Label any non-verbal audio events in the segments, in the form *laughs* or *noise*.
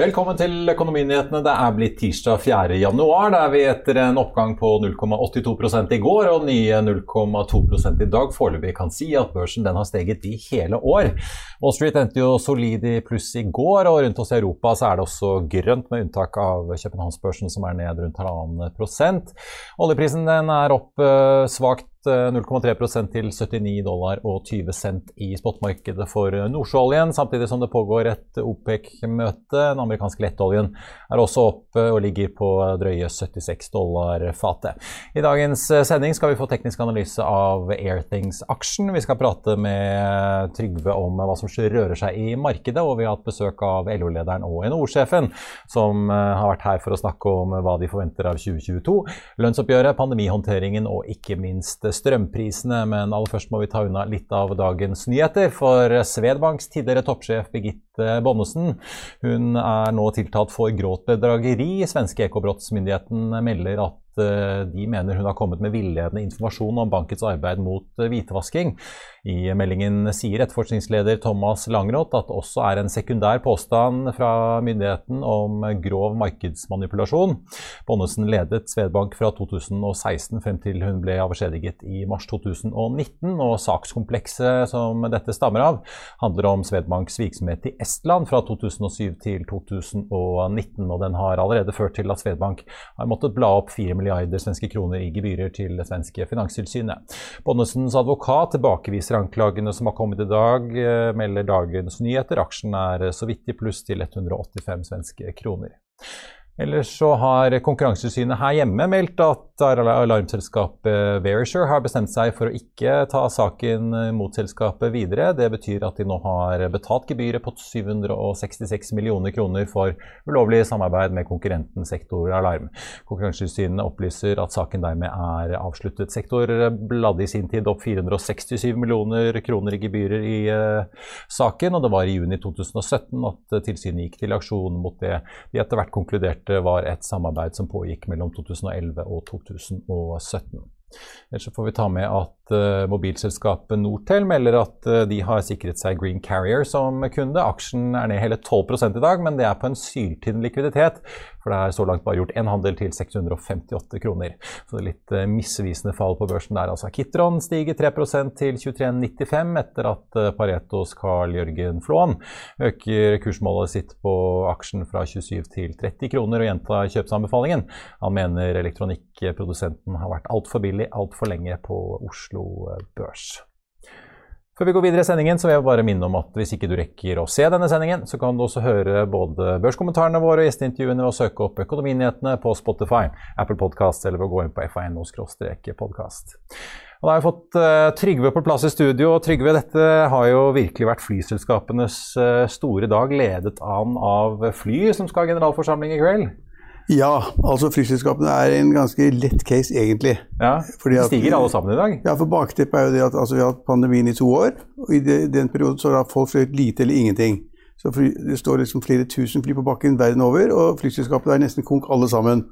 Velkommen til Økonominyhetene. Det er blitt tirsdag 4. januar, der vi etter en oppgang på 0,82 i går og nye 0,2 i dag foreløpig kan si at børsen har steget i hele år. Wall Street endte jo solid i pluss i går, og rundt oss i Europa er det også grønt, med unntak av Københavnsbørsen som er ned rundt halvannen prosent. Oljeprisen den er opp eh, svakt 0,3 til 79 dollar og 20 cent i spotmarkedet for nordsjøoljen, samtidig som det pågår et OPEC-møte. Den amerikanske lettoljen er også oppe og ligger på drøye 76 dollar fatet. I dagens sending skal vi få teknisk analyse av Airthings-aksjen. Vi skal prate med Trygve om hva som rører seg i markedet, og vi har hatt besøk av LO-lederen og NHO-sjefen, som har vært her for å snakke om hva de forventer av 2022, lønnsoppgjøret, pandemihåndteringen og ikke minst strømprisene, men aller først må vi ta unna litt av dagens nyheter. For Svedbanks tidligere toppsjef Birgitte Bonnesen hun er nå tiltalt for grovt bedrageri. Svenske Ekobrottsmyndigheten melder at de mener hun har kommet med villedende informasjon om bankets arbeid mot hvitevasking. I meldingen sier etterforskningsleder Thomas Langroth at det også er en sekundær påstand fra myndigheten om grov markedsmanipulasjon. Bonnesen ledet Svedbank fra 2016 frem til hun ble avskjediget i mars 2019. og Sakskomplekset som dette stammer av, handler om Svedbanks virksomhet i Estland fra 2007 til 2019. og Den har allerede ført til at Svedbank har måttet bla opp 4 milliarder svenske kroner i gebyrer til det svenske finanstilsynet. Bonnesens advokat tilbakeviser anklagene som har kommet i dag, melder Dagens Nyheter. Aksjen er så vidt i pluss til 185 svenske kroner. Ellers så har Konkurransetilsynet her hjemme meldt at alarmselskapet Verisure har bestemt seg for å ikke ta saken mot selskapet videre. Det betyr at de nå har betalt gebyret på 766 millioner kroner for ulovlig samarbeid med konkurrenten Sektor Alarm. Konkurransetilsynet opplyser at saken dermed er avsluttet. Sektor bladde i sin tid opp 467 millioner kroner i gebyrer i uh, saken, og det var i juni 2017 at tilsynet gikk til aksjon mot det de etter hvert konkluderte var et samarbeid som pågikk mellom 2011 og 2017. Ellers får vi ta med at uh, mobilselskapet Nortel melder at uh, de har sikret seg Green Carrier som kunde. Aksjen er ned hele 12 i dag, men det er på en syltynn likviditet. For det er så langt bare gjort én handel til 658 kroner. Så det er litt uh, misvisende fall på børsen der. Altså Kitron stiger 3% til 23,95 etter at Paretos Carl Jørgen Flåen øker kursmålet sitt på aksjen fra 27 til 30 kroner og gjentar kjøpsanbefalingen. Han mener elektronikkprodusenten har vært altfor billig altfor lenge på Oslo Børs. Før vi går videre i sendingen, så vil jeg bare minne om at hvis ikke du rekker å se denne sendingen, så kan du også høre både børskommentarene våre og gjesteintervjuene ved å søke opp Økonominyhetene på Spotify, Apple Podcast eller ved å gå inn på fa.no-podkast. Og da har jeg fått uh, Trygve på plass i studio. og Trygve, dette har jo virkelig vært flyselskapenes uh, store dag, ledet an av Fly, som skal ha generalforsamling i kveld. Ja, altså flyselskapene er en ganske lett case, egentlig. Ja, De stiger alle sammen i dag? Ja, for bakteppet er jo det at altså, vi har hatt pandemien i to år. og I de, den perioden så har folk fløyet lite eller ingenting. Så fly, Det står liksom flere tusen fly på bakken verden over, og flyselskapene er nesten konk alle sammen.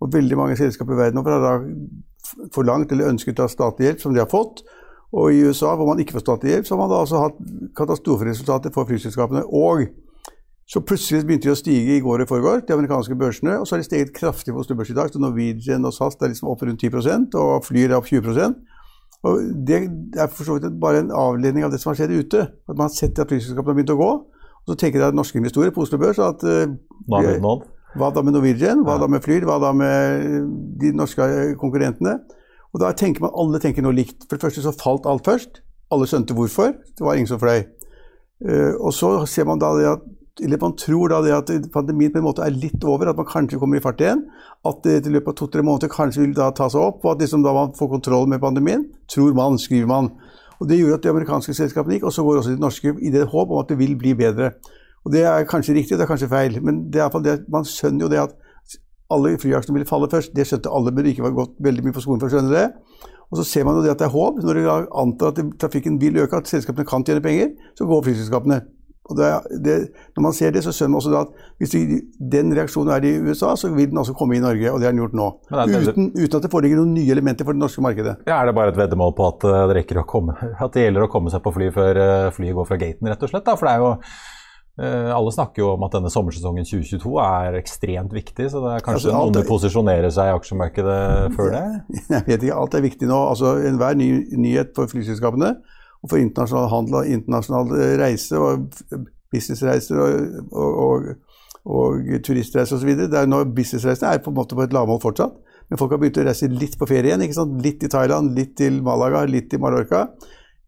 Og veldig mange selskaper verden over har da forlangt eller ønsket av statlig hjelp, som de har fått. Og i USA, hvor man ikke får statlig hjelp, så har man da altså hatt katastroferesultater for flyselskapene. Og så plutselig begynte de å stige i går og forgår, de amerikanske børsene. Og så har de steget kraftig på Oslo Børs i dag. Så Norwegian og SAS er liksom opp rundt 10% og Flyr er opp 20% og Det er for så vidt bare en avledning av det som har skjedd ute. At man har sett at flyselskapene har begynt å gå. Og så tenker de at norske investorer på Oslo Børs at uh, Hva da med Norwegian? Hva ja. da med Flyr? Hva da med de norske konkurrentene? Og da tenker man, Alle tenker noe likt. For det første så falt alt først. Alle skjønte hvorfor. Det var ingen som fløy. Uh, og så ser man da det at eller man tror da det at pandemien på en måte er litt over, at man kanskje kommer i fart igjen. At det i løpet av to-tre måneder kanskje vil da ta seg opp, og at liksom da man får kontroll med pandemien. Tror man, skriver man. Og Det gjorde at de amerikanske selskapene gikk, og så går også de norske i det håp om at det vil bli bedre. Og Det er kanskje riktig, det er kanskje feil, men det er det, man skjønner jo det at alle flyaksjene ville falle først. Det skjønte alle, men det ikke var gått veldig mye på skolen for å skjønne det. Og så ser man jo det at det er håp. Når de antar at trafikken vil øke, at selskapene kan tjene penger, så går flyselskapene. Det, det, når man ser det, så skjønner man også at hvis den reaksjonen er i USA, så vil den også komme i Norge. Og det har den gjort nå. Uten, uten, at det foreligger noen nye elementer for det norske markedet. Ja, Er det bare et veddemål på at det, det, å komme, at det gjelder å komme seg på fly før eh, flyet går fra gaten, rett og slett? Da? For det er jo eh, alle snakker jo om at denne sommersesongen 2022 er ekstremt viktig, så det er kanskje altså, noen posisjonerer seg i aksjemarkedet før det? *laughs* Jeg vet ikke, alt er viktig nå. Altså Enhver ny nyhet for flyselskapene og for internasjonal handel og internasjonal eh, reise og businessreiser og, og, og, og turistreiser osv. Businessreisene er på en måte på et lavmål fortsatt, men folk har begynt å reise litt på ferie igjen. Litt til Thailand, litt til Malaga, litt til Mallorca.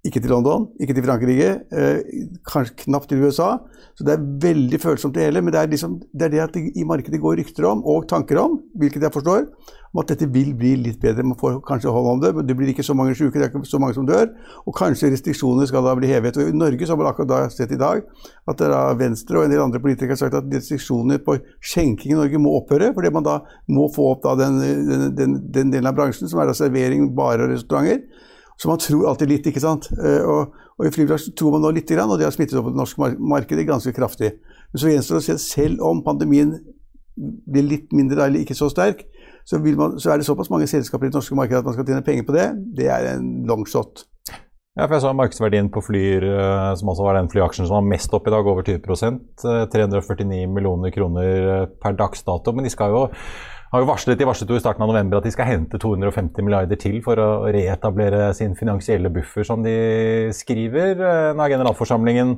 Ikke til London, ikke til Frankrike, eh, kanskje knapt til USA. Så det er veldig følsomt det hele. Men det er, liksom, det, er det at det i markedet går rykter om, og tanker om, hvilket jeg forstår, om at dette vil bli litt bedre. Man får kanskje hånd om det, men det blir ikke så mange syke, det er ikke så mange som dør. Og kanskje restriksjoner skal da bli hevet. Og I Norge så har man akkurat da sett i dag at det er Venstre og en del andre politikere har sagt at restriksjoner på skjenking i Norge må opphøre, fordi man da må få opp da den, den, den, den delen av bransjen som er da servering, barer og restauranter. Så man tror alltid litt, ikke sant. Eh, og, og i flybransjen tror man nå litt, og det har smittet opp på det norske markedet ganske kraftig. Men så gjenstår det å se, selv om pandemien blir litt mindre eller ikke så sterk, så, man, så, er det såpass mange selskaper i det norske markedet at man skal tjene penger på det. Det er en long shot. Ja, for jeg så markedsverdien på Flyr, eh, som også var den flyaksjen som var mest opp i dag, over 20% 349 eh, millioner kroner per dags dato. Men de skal jo har varslet, de varslet jo i starten av november at de skal hente 250 milliarder til for å reetablere sin finansielle buffer, som de skriver. Nå er generalforsamlingen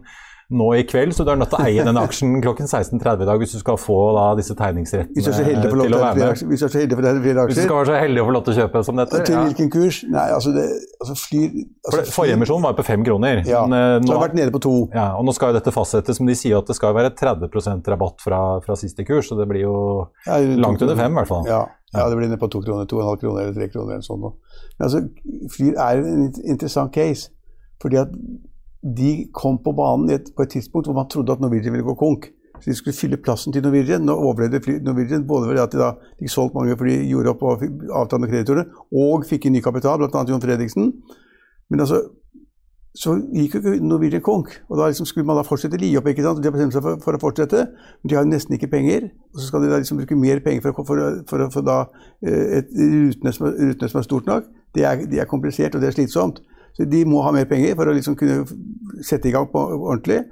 nå i kveld, så du er nødt til å eie den aksjen klokken 16.30 i dag hvis du skal få da, disse tegningsrettene til å være med. Hvis du er så heldig for flere aksjer. Hvis du skal være så heldig å få lov til å kjøpe som dette. Til hvilken kurs? Nei, altså, det, altså flyr altså, for, Forrige emisjon var på fem kroner. Ja, men, uh, nå, så har vært nede på to. Ja, og Nå skal jo dette fastsettes, men de sier at det skal være 30% rabatt fra, fra, siste kurs, så det blir jo ja, langt under fem i hvert fall. Ja. Ja, det blir ned på to kroner, to og en halv kroner eller tre kroner. eller sånn. Men altså, Flyr er en interessant case. fordi at de kom på banen på et tidspunkt hvor man trodde at Norwegian ville gå konk. Så de skulle fylle plassen til Norwegian. Nå overlevde Norwegian både fordi at de da fikk solgt mange fly, gjorde opp og avtale med kreditorene, og fikk inn ny kapital, bl.a. John Fredriksen. Men altså, så gikk jo Norwegian konk. Og da liksom skulle man da fortsette li opp. ikke sant? De har bestemt seg for, for, å fortsette, men de har jo nesten ikke penger. Og så skal de da liksom bruke mer penger for, for, for, da eh, et rutene som, rutene som, er stort nok. Det er, det er komplisert, og det er slitsomt. Så de må ha mer penger for å liksom kunne sette i gang på ordentlig.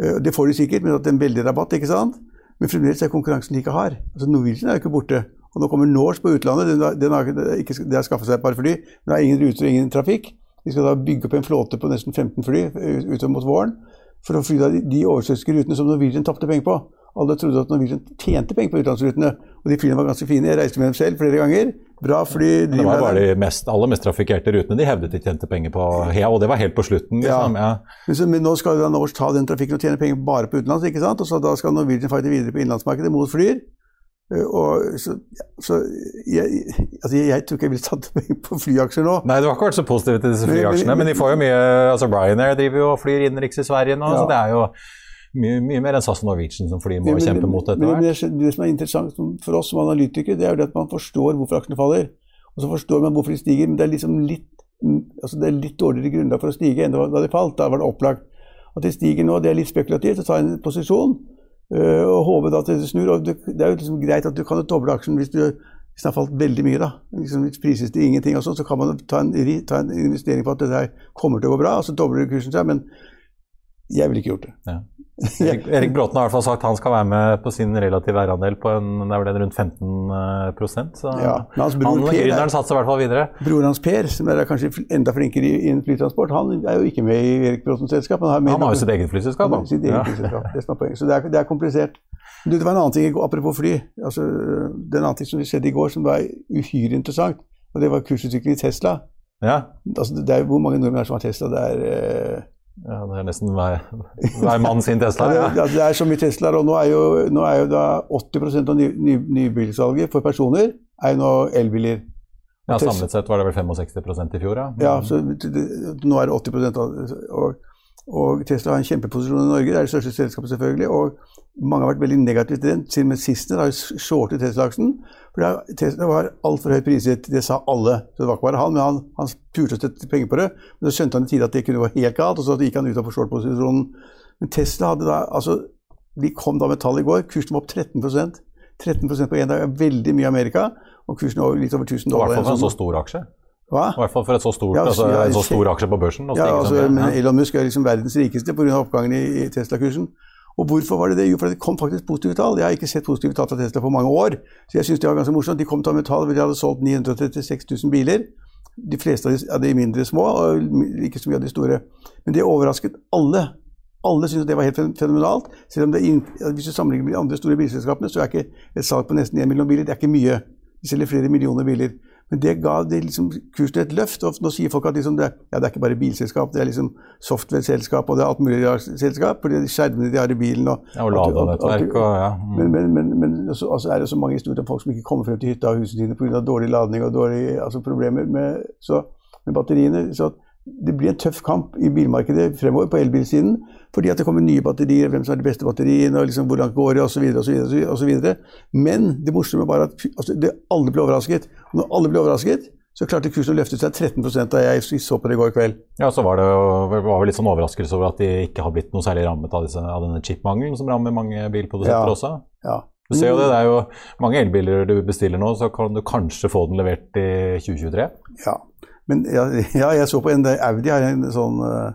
Eh, det får de sikkert, men det er en veldig rabatt, ikke sant? Men fremdeles er konkurransen like hard. Altså Norwegian er jo ikke borte. Og nå kommer Norse på utlandet. Den, har, ikke, det har skaffet seg et par fly, men det er ingen ruter og ingen trafikk. De skal da bygge opp en flåte på nesten 15 fly eh, utover mot våren for å fly de, de oversøiske rutene som Norwegian tapte penger på. Alle trodde at Norwegian tjente penger på utenlandsrutene. Og de flyene var ganske fine. Jeg reiste med dem selv flere ganger. Bra fly. De det var bare de mest, aller mest trafikkerte rutene de hevdet de tjente penger på. Ja, og det var helt på slutten. Liksom. Ja. Men, så, men, nå skal da Norse ta den trafikken og tjene penger bare på utenlands. ikke sant? Og så da skal Norwegian fighte videre på innenlandsmarkedet mot flyer. Eh, og så, så jeg, altså jeg, jeg, tror ikke jeg ville tatt penger på flyaksjer nå. Nei, du har ikke vært så positiv til disse flyaksjene, men, men, men de får jo mye altså Ryanair driver jo og flyr innenriks i Sverige nå, ja. så det er jo mye, mye, mer enn SAS og Norwegian som flyr må kjempe mot etter hvert. Det, det, som er interessant for oss som analytikere, det er jo at man forstår hvorfor aksjene faller. Og så forstår man hvorfor de stiger, men det er liksom litt, altså det er litt dårligere grunnlag for å stige enn da de falt. Da var det opplagt. At de stiger nå, det er litt spekulativt å ta en posisjon øh, og håpe at det snur. og Det, det er jo liksom greit at du kan doble aksjen hvis du hvis den har falt veldig mye, da, liksom prises til ingenting, og sånn, så kan man ta en, ta en investering på at dette her kommer til å gå bra, og så dobler kursen seg. Men jeg ville ikke gjort det. Ja. *laughs* Erik, Erik Bråten har i hvert fall sagt han skal være med på sin relative eierandel på en, det er vel en rundt 15 prosent, så Ja, hans bror han, Per er- satser i hvert fall videre. Broren hans Per, som er kanskje enda flinkere i- innen flytransport, han er jo ikke med i Erik Bråtens selskap. Han Han har jo sitt eget flyselskap. Han sitt eget Ja. flyselskap. Det er. Så det er, det er komplisert. Du, det var en annen ting apropos fly. Altså, det er en annen ting som skjedde i går som var uhyre interessant. Og det var kursutvikling i Tesla. Ja. Altså, det er jo hvor mange nordmenn som har Tesla. Det er, eh, ja, det er nesten hver, hver mann sin Tesla. ja, Ja. det, er så mye Teslaer, og nå er jo, nå er jo da 80% av ny, ny, nybilsalget for personer er jo nå elbiler. Ja, Samlet sett var det vel 65% i fjor, ja. Ja, så det, nå er det 80% av og, og Tesla har en kjempeposisjon i Norge. Det er det største selskapet, selvfølgelig. Og mange har vært veldig negative til den. Til og med Sissener har shortet Tesla-aksen. For Tesla var altfor høyt priset. Det sa alle. Så det var ikke bare han, men han, han turte å støtte penger på det. Men så skjønte han i tide at det kunne være helt galt, og så gikk han ut av short-posisjonen. Men Tesla hadde da altså De kom da med tall i går. Kursen var opp 13% 13% på én dag er veldig mye i Amerika. Og kursen er over- litt over 1000 I dollar. hvert fall for en så stor aksje. Hva? I hvert fall for et så stort, Ja, altså, en så stor aksje på børsen. Ja, altså, men Elon Musk er liksom verdens rikeste pga. oppgangen i, i Tesla-kursen. Og hvorfor var det det? Jo, for det kom faktisk positive tall. Jeg har ikke sett positive tall fra Tesla på mange år. Så jeg syns det var ganske morsomt. De kom til med tall hvor de hadde solgt 936 000 biler. De fleste av de, mindre små, og ikke så mye av de store. Men det overrasket alle. Alle syntes det var helt fenomenalt. Selv om det, hvis du sammenligner med de andre store bilselskapene, så er ikke et salg på nesten 1 million biler det er ikke mye. De selger flere millioner biler. Men det ga det liksom kursen et løft. og Nå sier folk at liksom det, ja, det er ikke bare bilselskap, det er liksom software-selskap og det er alt mulig selskap. For de skjermene de har i bilen og, Ja, og ladenettverk og ja. Mm. Men, men, men, men så også er det så mange historier om folk som ikke kommer frem til hytta og husene sine pga. dårlig ladning og dårlige altså problemer med, så, med batteriene. Så det blir en tøff kamp i bilmarkedet fremover på elbilsiden. Fordi at det kommer nye batterier, hvem som er de beste batteriene, og liksom hvor langt går det, osv. osv. Men det morsomme var at altså, det, alle ble overrasket. Og når alle ble overrasket, så klarte kursen å løfte seg 13 da jeg så på det i går kveld. Ja, så var det det var vel litt sånn overraskelse over at de ikke har blitt noe særlig rammet av, disse, av denne chipmangelen som rammer mange bilprodusenter Ja. også. Ja. Du ser jo det, det er jo mange elbiler du bestiller nå, så kan du kanskje få den levert i 2023. Ja, men ja, ja, jeg så på en Audi har en sånn, eh,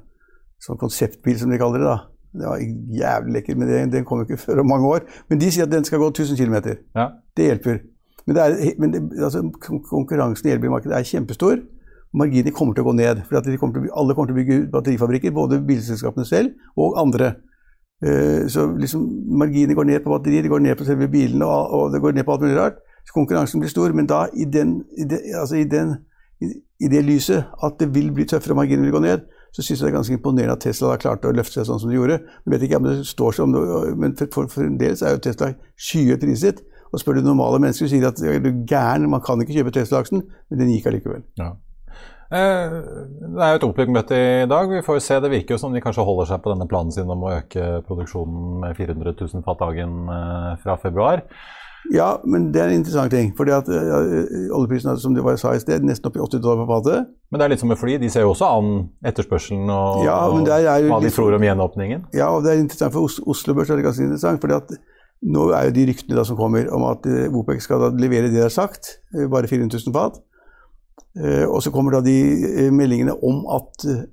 sånn konseptbil, som de kaller det. da. Det var jævlig lekker, men det, den kom jo ikke *laughs* før om mange år. Men de sier at den skal gå 1000 km. Ja. Det hjelper. Men, det er, men det, altså, konkurransen i elbilmarkedet er kjempestor. Marginene kommer til å gå ned. for kommer til, Alle kommer til å bygge batterifabrikker, både bilselskapene selv og andre. Eh, så liksom marginene går ned på batterier, de går ned på selve bilene og, og det går ned på alt mulig rart. Så konkurransen blir stor. Men da i, den, i, den, altså i, den, i, i det lyset at det vil bli tøffere og marginene vil gå ned, så syns jeg det er ganske imponerende at Tesla har klart å løfte seg sånn som de gjorde. Jeg vet ikke om det står som men for, en del så er jo Tesla skyhøyt priset. Og spør du normale mennesker, sier de at er du gæren, man kan ikke kjøpe Tesla-aksen, men den gikk allikevel. Ja. Eh, Det er jo et OPEC-møte i dag. Vi får jo se. Det virker jo som de kanskje holder seg på denne planen sin om å øke produksjonen med 400 000 fat dagen eh, fra februar. Ja, men det er en interessant ting. fordi at ja, oljeprisen er, som du sa i sted, nesten opp i 80 dollar på fatet. Men det er litt som med fly. De ser jo også an etterspørselen og, Ja, og hva de tror om gjenåpningen. Ja, og det er interessant for Os Oslo Børs er det ganske interessant. fordi at nå er jo de ryktene da som kommer om at eh, OPEC skal da levere det de har sagt, eh, bare 400 000 fat. Eh, og så kommer da de eh, meldingene om at eh,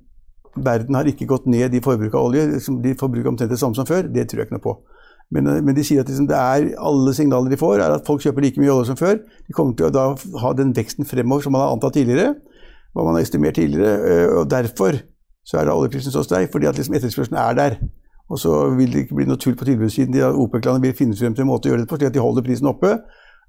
verden har ikke gått ned i forbruk av olje. liksom De forbruker omtrent det samme som før. Det tror jeg ikke noe på. Men, eh, men de sier at liksom er, alle signaler de får, er at folk kjøper like mye olje som før. De kommer til å ha den veksten fremover som man har antatt tidligere, hva man har estimert tidligere. eh, Og derfor så er oljeprisen så sterk, fordi at liksom etterspørselen er der. Og så vil det ikke bli noe tull på tilbudssiden. De OPEC-landene vil finne frem til en måte å gjøre det på, slik at de holder prisen oppe.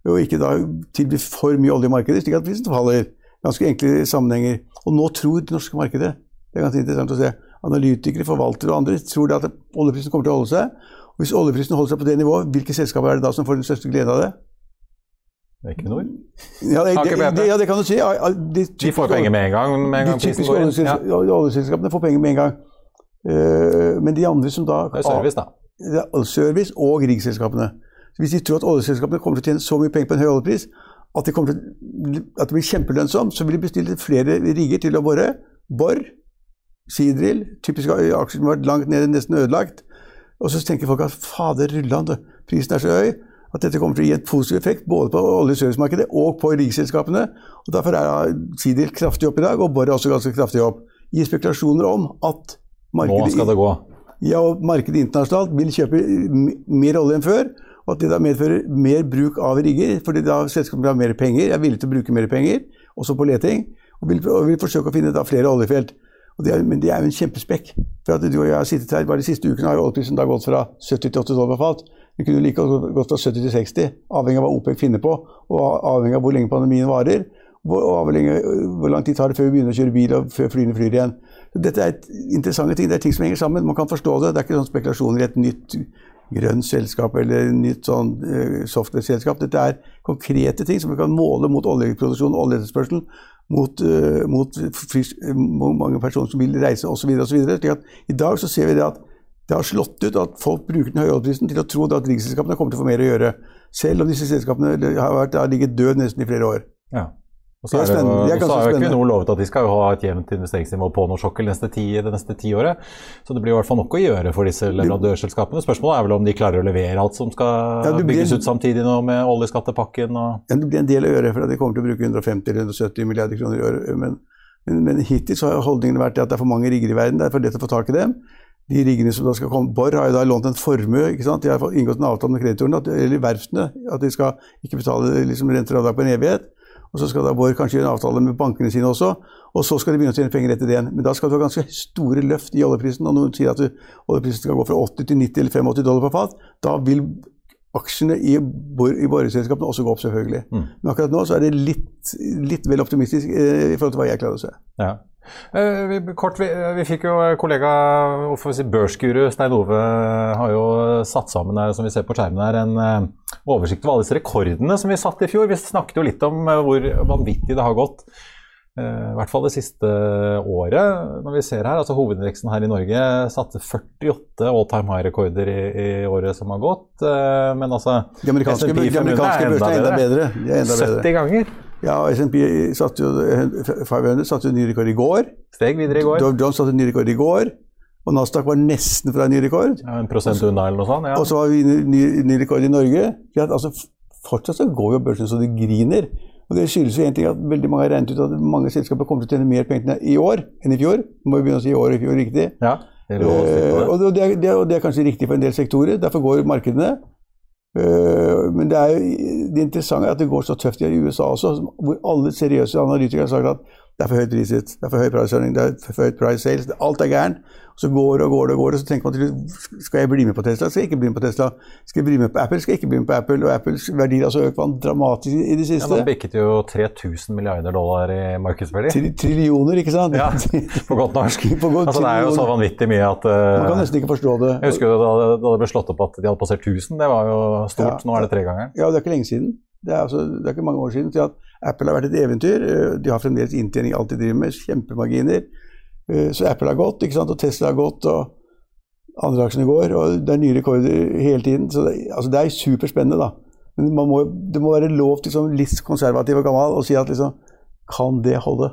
Og ikke da tilbyr for mye olje i markedet, slik at prisen faller. Ganske enkle sammenhenger. Og nå tror det norske markedet, det er ganske interessant å se, analytikere, forvaltere og andre tror at oljeprisen kommer til å holde seg. Og hvis oljeprisen holder seg på det nivået, hvilke selskaper er det da som får den største gleden av det? Equinor. Ja, det, det, det, ja, det kan du si. Ja, ja, De, De får penger med en gang. Med en gang de typiske går inn. Ja. oljeselskapene, oljeselskapene får penger med en gang. Uh, men de andre som da Det er service, da. det er service og riggselskapene. Hvis de tror at oljeselskapene kommer til å tjene så mye penger på en høy oljepris at det, til, at det blir kjempelønnsomt, så vil de bestille flere rigger til å bore. Bor, Sidril, typisk aksjer som har vært langt nede, nesten ødelagt. Og så tenker folk at fader rullande, prisen er så høy at dette kommer til å gi en positiv effekt både på olje- og på riksselskapene. og Derfor er Sidil kraftig opp i dag, og Borr er også ganske kraftig opp. Gir spekulasjoner om at markedet, Nå skal det gå. ja, og markedet internasjonalt vil kjøpe mer olje enn før. Og at det da medfører mer bruk av rigger, fordi da selskapene har mer penger, er villige til å bruke mer penger, også på leting, og vil, og vil forsøke å finne da flere oljefelt. Det er, men det er jo en kjempespekk. For at du og jeg har sittet her, Bare de siste ukene har jo oljeprisen da gått fra 70 til 80 dollar falt. Den kunne like godt gått fra 70 til 60, avhengig av hva OPEC finner på, og avhengig av hvor lenge pandemien varer. Og avhengig av hvor lang tid tar det før vi begynner å kjøre bil og før flyene flyr igjen. Dette er interessante ting. Det er ting som henger sammen. Man kan forstå det. Det er ikke sånn spekulasjoner i et nytt grønt selskap eller et nytt sånn uh, software-selskap. Dette er konkrete ting som vi kan måle mot oljeproduksjon og oljeetterspørsel, mot, uh, mot uh, mange personer som vil reise osv. I dag så ser vi det at det har slått ut at folk bruker den høye oljeprisen til å tro at riksselskapene kommer til å få mer å gjøre. Selv om disse selskapene har, vært, ligget død nesten i flere år. Ja. Og så er har jo spennende. Equinor lovet at de skal ha et jevnt investeringsnivå på norsk sokkel neste ti- det neste tiåret. Så det blir i hvert fall nok å gjøre for disse leverandørselskapene. Spørsmålet er vel om de klarer å levere alt som skal Ja, blir- bygges ut samtidig nå med oljeskattepakken og Ja, Det blir en del å gjøre, for at de kommer til å bruke 150 eller 170 milliarder kroner i året. Men, men, men hittil så har holdningen vært at det er for mange rigger i verden, det er for lett å få tak i dem. De riggene som da skal komme, Borr har jo da lånt en formue, ikke sant? de har inngått en avtale med kreditorene, eller verftene, at de skal ikke betale liksom, renter og avdrag på en evighet. Og så skal da Bård kanskje gjøre en avtale med bankene sine også, og så skal de begynne å tjene penger etter det igjen. Men da skal du ha ganske store løft i oljeprisen, og noen sier at du, oljeprisen skal gå fra 80 til 90 eller 85 dollar per fat. Da vil aksjene i, i boreselskapene også gå opp, selvfølgelig. Men akkurat nå så er det litt, litt vel optimistisk eh, i forhold til hva jeg klarer å se. Ja. Eh, vi, kort, vi, vi fikk jo kollega hvorfor si, børsguru Stein Ove har jo satt sammen her, som vi ser på skjermen her, en eh, oversikt over alle disse rekordene som vi satte i fjor. Vi snakket jo litt om eh, hvor vanvittig det har gått. Eh, I hvert fall det siste året. Når vi ser her, altså Hovedindeksen her i Norge satte 48 all time high-rekorder i, i året som har gått. eh, Men altså De amerikanske, de amerikanske børsene er enda bedre. De er enda bedre. 70 ganger. Ja, S&P satte jo, 500 satte ny rekord i går. Steg videre i går. Dow Jones satte ny rekord i går. Og Nasdaq var nesten fra ny rekord. Ja, en prosent unna eller noe sånt. Ja. Og så har vi ny, ny, rekord i Norge. At, altså, fortsatt så går jo børsen så det griner. Og Det skyldes jo en ting at veldig mange har regnet ut at mange selskaper kommer til å tjene mer penger i år enn i fjor. Nå må vi begynne å si i år og i fjor riktig. Ja, det er lov det. og det, det, og det er kanskje riktig for en del sektorer. Derfor går markedene. Eh, men det, er, det interessante er at det går så tøft i USA også, hvor alle seriøse analytikere har sagt at det er for høyt priset, det er for høy price det er for høyt price sales, alt er gærent. Så går og går det og går det, så tenker man til skal jeg bli med på Tesla, skal jeg ikke bli med på Tesla. Skal jeg bli med på Apple, skal jeg ikke bli med på Apple. Og Apples verdier har altså økt dramatisk i det Ja, Man bikket jo 3000 milliarder dollar i markedsverdi. Tri trillioner, ikke sant? Ja, *laughs* på godt norsk. På godt altså, det er jo så vanvittig mye at uh, Man kan nesten ikke forstå det. Jeg husker jo da, da det ble slått opp at de hadde passert 1000. Det var jo stort. Ja. Nå er det tregangeren. Ja, det er ikke lenge siden. Det er, altså, det er ikke mange år siden. til at Apple har vært et eventyr. Eh, De har fremdeles inntjening i alt de driver med. Kjempemarginer. Eh, Så Apple har gått, og Tesla har gått, og andre aksjene går. Og det er nye rekorder hele tiden. Så det, altså, det er superspennende, da. Men man må, det må være lov til som litt konservativ og gammel å si at liksom Kan det holde?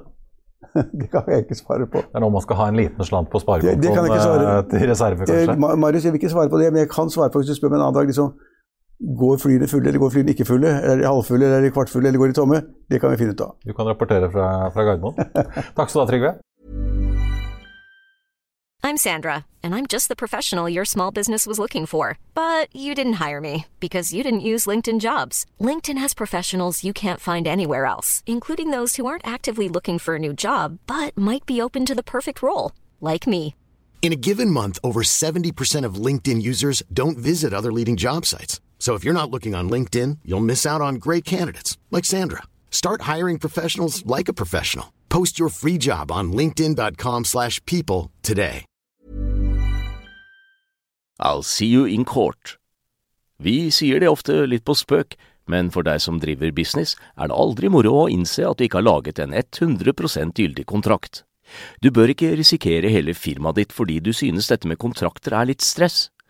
*laughs* det kan jeg ikke svare på. Det er nå man skal ha en liten slant på sparekontoen eh, til reserve, kanskje. Ma- Marius, jeg vil ikke svare på det, men jeg kan svare på hvis du spør meg en annen dag. liksom Går flyene fulle, eller går flyene ikke fulle? Er de halvfulle, eller er de kvartfulle, eller går de tomme? Det kan vi finne ut av. Du kan rapportere fra, fra Gardermoen. *laughs* Takk skal du ha, Trygve. I'm Sandra, and I'm just the professional your small business was looking for. But you didn't hire me because you didn't use LinkedIn jobs. LinkedIn has professionals you can't find anywhere else, including those who aren't actively looking for a new job but might be open to the perfect role, like me. In a given month, over 70% of LinkedIn users don't visit other leading job sites. So if you're not looking on LinkedIn, you'll miss out on great candidates like Sandra. Start hiring professionals like a professional. Post your free job on linkedin.com/people today. I'll see you in court. Vi sier det ofte litt på spøk, men for deg som driver business, er det aldri moro å innse at du ikke har laget en 100% gyldig kontrakt. Du bør ikke risikere hele firmaet ditt fordi du synes dette med kontrakter er litt stress.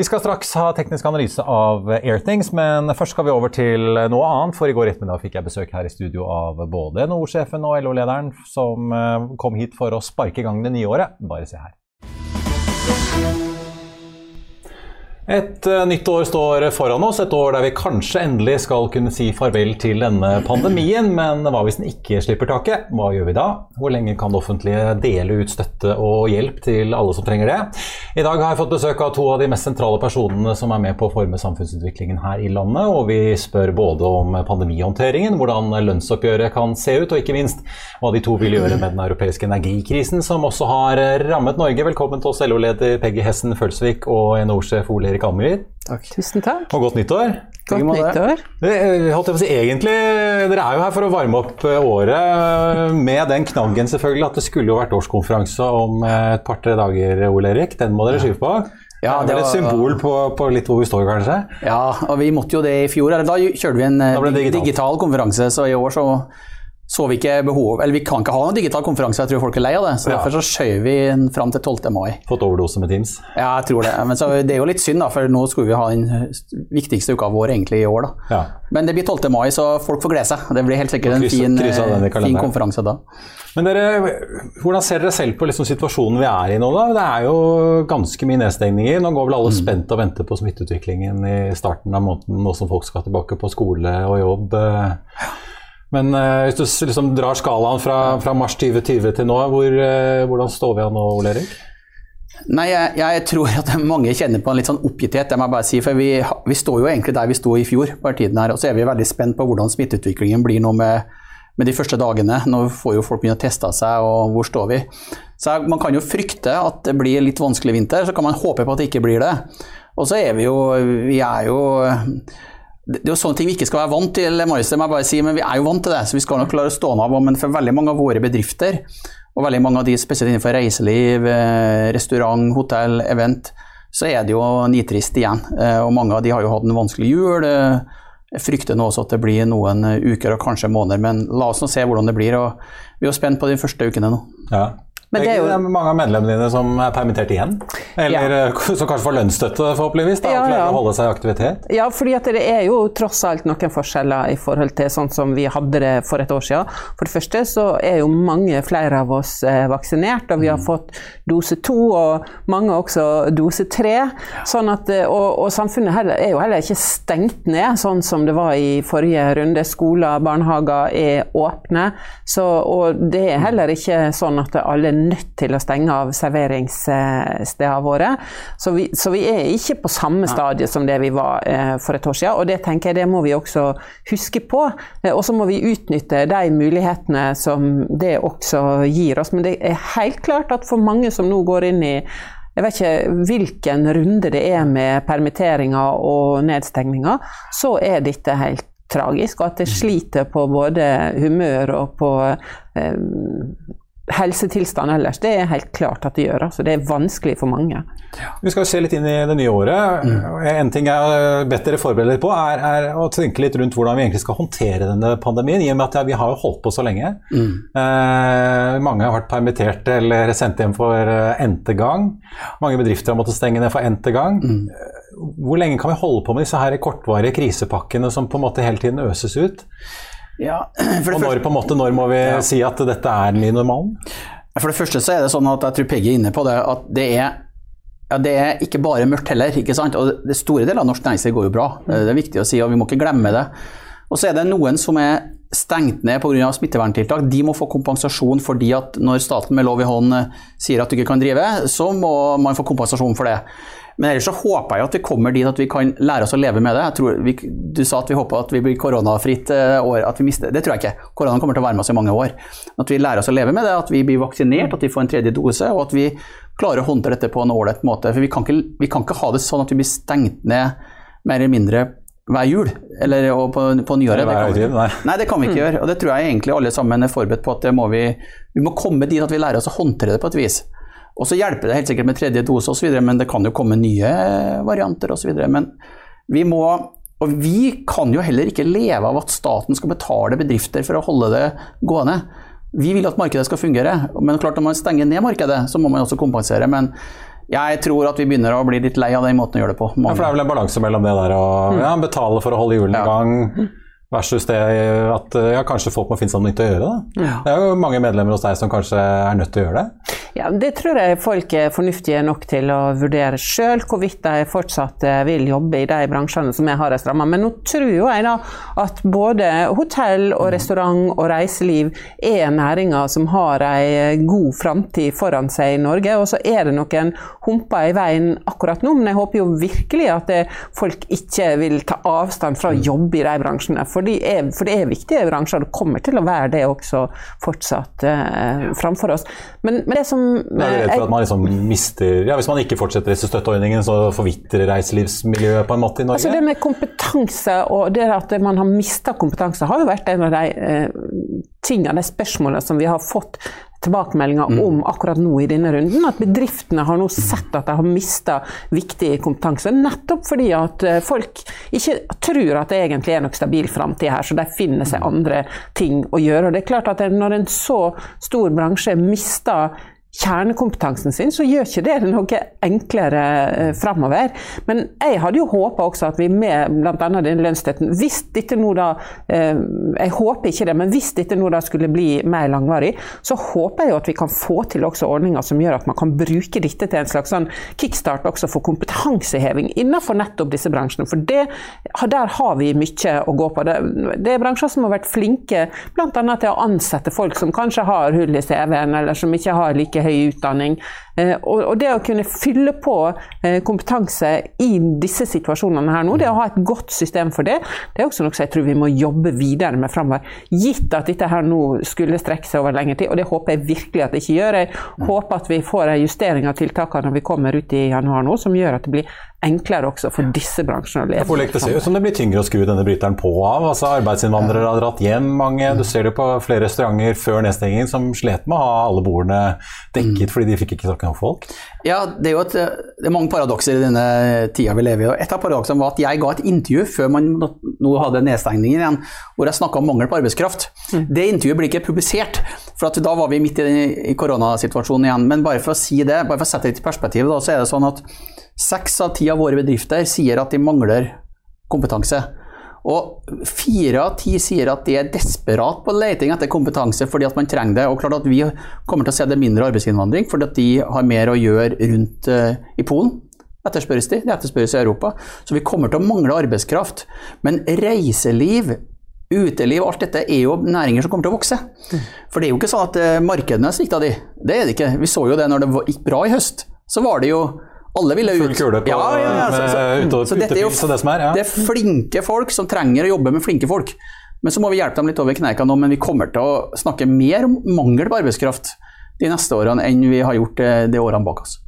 Vi skal straks ha teknisk analyse av Airthings, men først skal vi over til noe annet. For i går ettermiddag fikk jeg besøk her i studio av både NHO-sjefen og LO-lederen, som eh, kom hit for å sparke i gang det nye året. Bare se her. Et uh, nytt år står foran oss, et år der vi kanskje endelig skal kunne si farvel til denne pandemien. Men hva hvis den ikke slipper taket? Hva gjør vi da? Hvor lenge kan det offentlige dele ut støtte og hjelp til alle som trenger det? I dag har jeg fått besøk av to av de mest sentrale personene som er med på å forme samfunnsutviklingen her i landet. Og vi spør både om pandemihåndteringen, hvordan lønnsoppgjøret kan se ut, og ikke minst hva de to vil gjøre med den europeiske energikrisen, som også har rammet Norge. Velkommen til oss, LO-leder Peggy Hessen Følsvik og NHO-sjef Ole Erik Ammerud. Tusen takk. Og godt nyttår. Godt nyttår. Holdt jeg på å si, egentlig, Dere er jo her for å varme opp året med den knaggen selvfølgelig at det skulle jo vært årskonferanse om et par-tre dager, Ole Erik. Den må dere skyve på. Ja, det er et symbol på, på, litt hvor vi står, kanskje? Ja, og vi måtte jo det i fjor. Da kjørte vi en digital. digital konferanse, så i år så så vi ikke behov Eller vi kan ikke ha noen digital konferanse, jeg tror folk er lei av det. Så ja. Derfor så skjøv vi den fram til 12. mai. Fått overdose med Teams? Ja, jeg tror det. Men så, det er jo litt synd, da, for nå skulle vi ha den viktigste uka vår egentlig i år. da. Ja. Men det blir 12. mai, så folk får glede seg. Det blir helt sikkert en fin, fin konferanse da. Men dere, Hvordan ser dere selv på liksom situasjonen vi er i nå? da? Det er jo ganske mye nedstengninger. Nå går vel alle mm. spent og venter på smitteutviklingen i starten av måneden, nå som folk skal tilbake på skole og jobb. Ja. Men uh, hvis du liksom drar skalaen fra, fra, mars 2020 til nå, hvor, uh, hvordan står vi an nå, Ole Erik? Nei, jeg, jeg, tror at mange kjenner på en litt sånn oppgitthet. det må jeg bare si, for vi, vi, står jo egentlig der vi sto i fjor. på tiden her, Og så er vi veldig spent på hvordan smitteutviklingen blir nå med, med de første dagene. Nå får jo folk begynne å teste seg, og hvor står vi? Så Man kan jo frykte at det blir litt vanskelig vinter, så kan man håpe på at det ikke blir det. Og så er vi jo Vi er jo det er jo sånne ting vi ikke skal være vant til, Marius, må jeg bare si, men vi er jo vant til det. Så vi skal nok klare å stå av. Men for veldig mange av våre bedrifter, og veldig mange av de spesielt innenfor reiseliv, eh, restaurant, hotell, event, så er det jo nitrist igjen. Eh, og mange av de har jo hatt en vanskelig jul. Eh, jeg frykter nå også at det blir noen uker og kanskje måneder, men la oss nå se hvordan det blir. og Vi er jo spent på de første ukene nå. Ja. Men det er jo mange av medlemmene dine som er permittert igjen? Eller ja. *laughs* Som kanskje får lønnsstøtte, forhåpentligvis, da, ja, ja. å holde seg i aktivitet? Ja, fordi det er jo tross alt noen forskjeller i forhold til sånn som vi hadde det for et år siden. For det første så er jo mange flere av oss eh, vaksinert, og vi har mm. fått dose to, og mange også dose tre. Sånn at, eh, og, og samfunnet heller, er jo heller ikke stengt ned, sånn som det var i forrige runde. Skoler, barnehager er åpne. Så, og det er heller ikke sånn at alle nødt til å stenge av serveringsstedene våre. Så vi, så vi, er ikke på samme stadie som det vi var eh, for et år siden. Og det tenker jeg det må vi også huske på. Eh, og så må vi utnytte de mulighetene som det også gir oss. Men det er helt klart at for mange som nå går inn i jeg vet ikke hvilken runde det er med permitteringer og nedstengninger, så er dette helt tragisk. Og at det sliter på både humør og på eh, helsetilstand ellers. Det er helt klart at det gjør. Altså, det er vanskelig for mange. Vi skal se litt inn i det nye året. Mm. En ting jeg har bedt dere forberede dere på, er, er, å tenke litt rundt hvordan vi egentlig skal håndtere denne pandemien. I og med at ja, vi har jo holdt på så lenge. Mm. Eh, mange har vært permittert eller sendt hjem for uh, n-te gang. Mange bedrifter har måttet stenge ned for n-te gang. Mm. Hvor lenge kan vi holde på med disse her kortvarige krisepakkene som på en måte hele tiden øses ut? Ja, *clears throat* og når, på en måte, når må vi ja. si at dette er den nye normalen? For det første så er det sånn at jeg tror Peggy er inne på det, at det er, ja, det er ikke bare mørkt heller. ikke sant? Og det Store deler av norsk næringsliv går jo bra, det er viktig å si, og vi må ikke glemme det. Og så er det noen som er stengt ned pga. smitteverntiltak, de må få kompensasjon fordi at når staten med lov i hånd sier at du ikke kan drive, så må man få kompensasjon for det. Men ellers så håper jeg at vi kommer dit at vi kan lære oss å leve med det. Vi, du sa at vi håper at vi blir koronafritt eh, år, at vi mister Det tror jeg ikke. Koronaen kommer til å være med oss i mange år. At vi lærer oss å leve med det, at vi blir vaksinert, at vi får en tredje dose, og at vi klarer å håndtere dette på en ålreit måte. For vi kan, ikke, vi kan ikke ha det sånn at vi blir stengt ned mer eller mindre hver jul, eller på, på nyåret. Det kan, vi, nei. nei. det kan vi ikke mm. gjøre. Og det tror jeg egentlig alle sammen er forberedt på at det må vi, vi må komme dit at vi lærer oss å håndtere det på et vis. Og så hjelper det helt sikkert med tredje dose osv., men det kan jo komme nye varianter osv. Men vi må Og vi kan jo heller ikke leve av at staten skal betale bedrifter for å holde det gående. Vi vil at markedet skal fungere, men klart når man stenger ned markedet, så må man også kompensere. men jeg tror at vi begynner å bli litt lei av den måten å gjøre det på. Ja, for det er vel en balanse mellom det der å mm. ja, betale for å holde hjulene i gang, versus det at ja, kanskje folk må finne seg noe nytt å gjøre. Da. Ja. Det er jo mange medlemmer hos deg som kanskje er nødt til å gjøre det. Ja, Det tror jeg folk er fornuftige nok til å vurdere sjøl, hvorvidt de fortsatt eh, vil jobbe i de bransjene som er hardest ramma. Men nå tror jo jeg da at både hotell og restaurant og reiseliv er næringer som har ei god framtid foran seg i Norge. Og så er det noen humper i veien akkurat nå, men jeg håper jo virkelig at folk ikke vil ta avstand fra å jobbe i de bransjene. For, de er, for det er viktige bransjer, det kommer til å være det også fortsatt eh, framfor oss. Men, men det som jeg er redd for at man liksom mister ja, Hvis man ikke fortsetter disse støtteordningene, så forvitrer reiselivsmiljøet på en måte i Norge? Altså Det med kompetanse og det at man har mista kompetanse, har jo vært en av de eh, tingene, de spørsmålene som vi har fått tilbakemeldinger mm. om akkurat nå i denne runden. At bedriftene har nå sett at de har mista viktig kompetanse. Nettopp fordi at eh, folk ikke tror at det egentlig er noe stabil framtid her, så de finner seg andre ting å gjøre. Og det er klart at Når en så stor bransje mister kjernekompetansen sin, så gjør ikke det noe enklere eh, framover. Men jeg hadde jo håpa også at vi med bl.a. den lønnsstøtten Hvis dette nå da eh, Jeg håper ikke det, men hvis dette nå da skulle bli mer langvarig, så håper jeg jo at vi kan få til også ordninger som gjør at man kan bruke dette til en slags sånn kickstart også for kompetanseheving innenfor nettopp disse bransjene. For det, der har vi mye å gå på. Det, det er bransjer som har vært flinke bl.a. til å ansette folk som kanskje har hull i CV-en, eller som ikke har like høy utdanning. Eh, og det å kunne fylle på eh, kompetanse i disse situasjonene her nå, det å ha et godt system for det, det er også noe som jeg tror vi må jobbe videre med framover. Gitt at dette her nå skulle strekke seg over lengre tid, og det håper jeg virkelig at det ikke gjør. Jeg håper at vi får en justering av tiltakene når vi kommer ut i januar nå, som gjør at det blir enklere også for disse bransjene å leve. Det ser ut som det blir tyngre å skru denne bryteren på av. Altså, arbeidsinnvandrere har dratt hjem mange. Du ser det på flere restauranter før nedstengingen som slet med å ha alle bordene dekket fordi de fikk ikke om folk. Ja, det er jo et, det er mange paradokser i denne tida vi lever i. Et av paradoksene var at jeg ga et intervju før man nå hadde nedstengningen igjen, hvor jeg snakka om mangel på arbeidskraft. Mm. Det intervjuet blir ikke publisert, for da var vi midt i, i koronasituasjonen igjen. Men bare for å si det, bare for å sette det i perspektiv, da, så er det sånn at Seks av ti av våre bedrifter sier at de mangler kompetanse. Og fire av ti sier at de er desperat på leting etter kompetanse fordi at man trenger det. Og klart at Vi kommer til å se det mindre arbeidsinnvandring fordi at de har mer å gjøre rundt uh, i Polen. Etterspørres de, det etterspørres i Europa. Så vi kommer til å mangle arbeidskraft. Men reiseliv, uteliv, alt dette er jo næringer som kommer til å vokse. For det er jo ikke sånn at uh, markedene svikta de. Det er det ikke. Vi så jo det når det gikk bra i høst. Så var det jo alle ville ut. Full kule på ja, ja, ja, så, så, så, dette er jo det, som er, ja. det er flinke folk som trenger å jobbe med flinke folk. Men så må vi hjelpe dem litt over kneika nå, men vi kommer til å snakke mer om mangel på arbeidskraft de neste årene enn vi har gjort eh, de årene bak oss.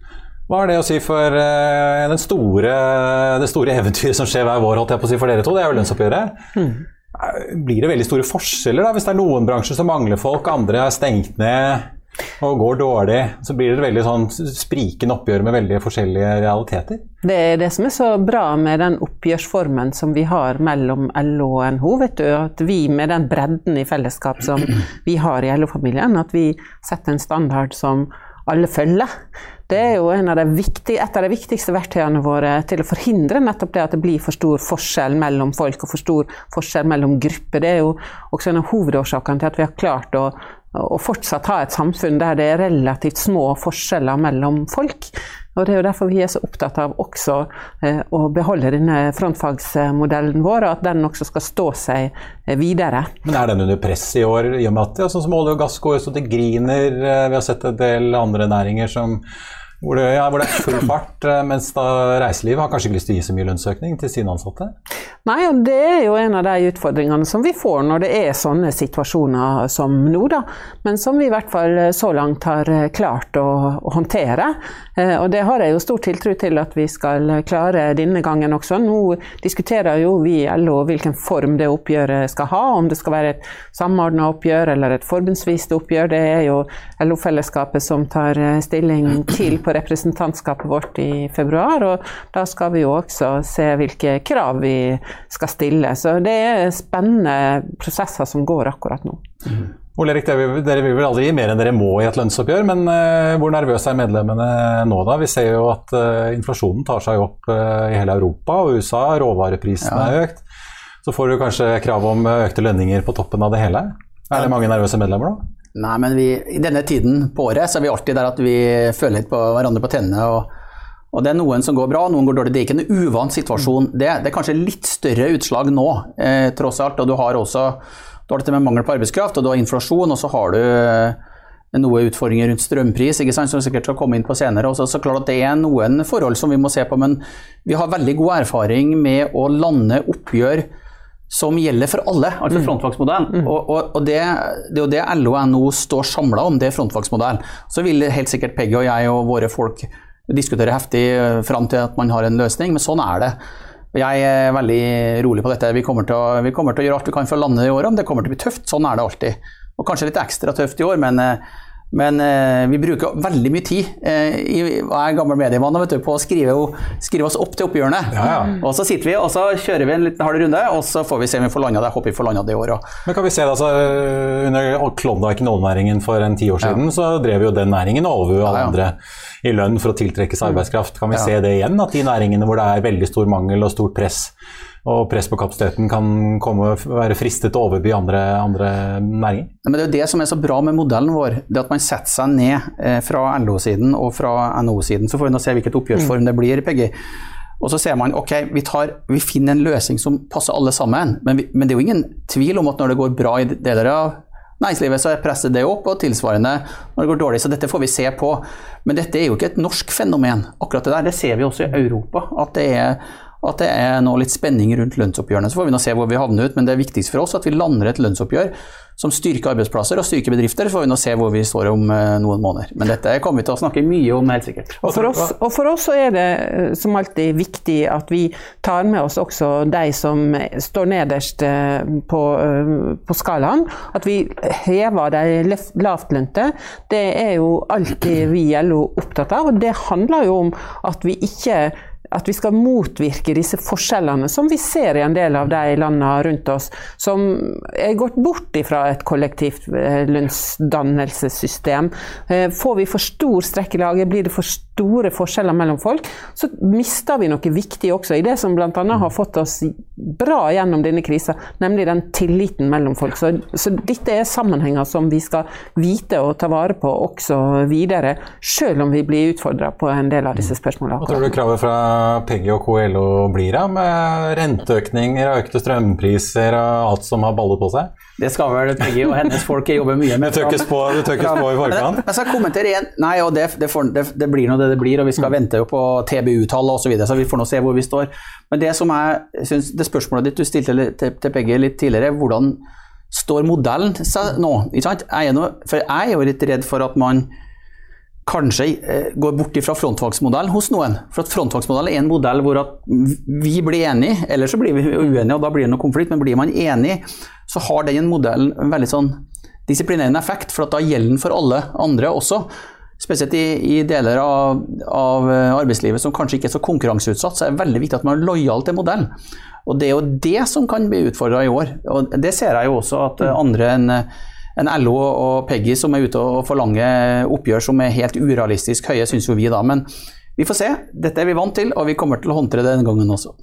Hva har det å si for uh, store, det store eventyret som skjer hver vår, holdt jeg på å si for dere to? Det er jo lønnsoppgjøret. Mm. Blir det veldig store forskjeller da, hvis det er noen bransjer som mangler folk, andre er stengt ned? Og går dårlig, så blir det veldig sånn sprikende oppgjør med veldig forskjellige realiteter. Det er det som er så bra med den oppgjørsformen som vi har mellom LO og NHO. vet du, At vi med den bredden i fellesskap som *clears throat* vi har i LO-familien, at vi setter en standard som alle følger. Det er jo av viktige, et av de viktigste verktøyene våre til å forhindre nettopp det at det blir for stor forskjell mellom folk og for stor forskjell mellom grupper. Det er jo også en av hovedårsakene til at vi har klart å å fortsatt ha et samfunn der det er relativt små forskjeller mellom folk. Og Det er jo derfor vi er så opptatt av også eh, å beholde denne frontfagsmodellen vår, og at den også skal stå seg eh, videre. Men Er den under press i år, i og med at sånn som olje og gass går så det griner? Eh, vi har sett en del andre næringer som hvor det, ja, hvor det, er full fart, eh, mens da reiselivet har kanskje ikke lyst til å gi så mye lønnsøkning til sine ansatte? Nei, og det er jo en av de utfordringene som vi får når det er sånne situasjoner som nå, da. Men som vi i hvert fall så langt har klart å, å håndtere. Eh, og det har jeg jo stor tiltro til at vi skal klare denne gangen også. Nå diskuterer jo vi i LO hvilken form det oppgjøret skal ha, om det skal være et samordna oppgjør eller et forbundsvist oppgjør. Det er jo LO-fellesskapet som tar stilling til på representantskapet vårt i februar. Og da skal vi jo også se hvilke krav vi skal stille. Så det er spennende prosesser som går akkurat nå. Mm. Ole Erik, dere vil vel aldri gi mer enn dere må i et lønnsoppgjør, men uh, hvor nervøse er medlemmene nå da? Vi ser jo at uh, inflasjonen tar seg opp uh, i hele Europa og USA, råvareprisene ja. er økt. Så får du kanskje krav om økte lønninger på toppen av det hele. Er det mange nervøse medlemmer da? Nei, men vi, i denne tiden på året så er vi alltid der at vi føler litt på hverandre på tennene. Og, og, det er noen som går bra, noen går dårlig. Det er ikke en uvant situasjon. Det, det er kanskje litt større utslag nå, eh, tross alt. Og du har også du har dette med mangel på arbeidskraft, og du har inflasjon, og så har du eh, noe utfordringer rundt strømpris, ikke sant, som vi sikkert skal komme inn på senere. Også, så klart at Det er noen forhold som vi må se på, men vi har veldig god erfaring med å lande oppgjør som gjelder for alle, altså mm. frontfagsmodellen. Mm. Og, og, og det, det, er jo det LO og NHO står samla om, det er frontfagsmodellen. Så vil helt sikkert Peggy og jeg og våre folk diskutere heftig fram til at man har en løsning, men sånn er det. Jeg er veldig rolig på dette. Vi kommer, til å, vi kommer til å gjøre alt vi kan for å lande i år, om det kommer til å bli tøft. Sånn er det alltid. Og kanskje litt ekstra tøft i år, men eh, men eh, vi bruker veldig mye tid eh, i, jeg er gammel mediemann vet du, på å skrive, skrive, oss opp til oppgjørene. Ja, ja. Og så sitter vi og så kjører vi en liten hard runde, og så får vi se om vi får landa det. Jeg håper vi får landa det i år òg. Men kan vi se det, altså, Under Klondyke-nålnæringen for en tiår siden, ja. så drev jo den næringen og overvåket alle andre i lønn for å tiltrekke seg arbeidskraft. Kan vi se det igjen, at de næringene hvor det er veldig stor mangel og stort press og press på kapasiteten kan komme, være fristet til å overby andre, andre næringer. Men Det er jo det som er så bra med modellen vår. det At man setter seg ned eh, fra LO-siden og fra NHO-siden. Så får vi nå se hvilket oppgjørsform mm. det blir. Peggy. Og så ser man ok, vi, tar, vi, finner en løsning som passer alle sammen. Men, vi, men, det er jo ingen tvil om at når det går bra i deler av næringslivet, så presser det opp, og tilsvarende når det går dårlig. Så dette får vi se på. Men dette er jo ikke et norsk fenomen. Akkurat det der det ser vi også i Europa. At det er at det er nå litt spenning rundt lønnsoppgjørene. Så får vi nå se hvor vi havner ut, men det er viktigst for oss at vi lander et lønnsoppgjør som styrker arbeidsplasser og styrker bedrifter. Så får vi nå se hvor vi står om eh, noen måneder. Men dette kommer vi til å snakke mye om, helt sikkert. Og for oss, og for oss så er det eh, som alltid viktig at vi tar med oss også de som står nederst eh, på, på skalaen. At vi hever de lavtlønte. Det er jo alltid vi i LO opptatt av. og Det handler jo om at vi ikke at vi skal motvirke disse forskjellene som vi ser i en del av de landene rundt oss, som er gått bort ifra et kollektivt eh, lønnsdannelsessystem. Eh, får vi for stor strekk i laget, blir det for store forskjeller mellom folk, så mister vi noe viktig også i det som bl.a. har fått oss bra gjennom denne krisa, nemlig den tilliten mellom folk. Så, så dette er sammenhenger som vi skal vite og ta vare på også videre, selv om vi blir utfordra på en del av disse spørsmålene. Hva tror du kravet fra Peggy og KLO blir av, med renteøkninger, økte strømpriser og alt som har ballet på seg? Det skal vel Peggy og hennes folk jobbe mye med. Det tøkkes på, spå i forkant? Jeg skal kommentere igjen. Nei, og det, det, får, det, det blir nå det det blir, og vi skal mm. vente jo på TBU-tall osv., så, videre, så vi får nå se hvor vi står. Men det som jeg syns det spørsmålet ditt du stilte til, til Peggy litt tidligere, hvordan står modellen seg nå? Jeg er, noe, for jeg er jo litt redd for at man kanskje eh, går bort fra frontfagsmodellen hos noen. For at frontfagsmodellen er en modell hvor vi blir enige, eller så blir vi uenige, og da blir det noe konflikt. Men blir man enig, så har den modellen en veldig sånn disiplinerende effekt, for at da gjelder den for alle andre også. Spesielt i, i deler av, av, eh, arbeidslivet som kanskje ikke er så konkurranseutsatt, så er det veldig viktig at man er lojal til modellen. Og det er jo det som kan bli utfordra i år. Og det ser jeg jo også at eh, andre enn en LO og Peggy som er ute og forlanger oppgjør som er helt urealistisk høye, syns jo vi da. Men vi får se. Dette er vi vant til, og vi kommer til å håndtere det denne gangen også.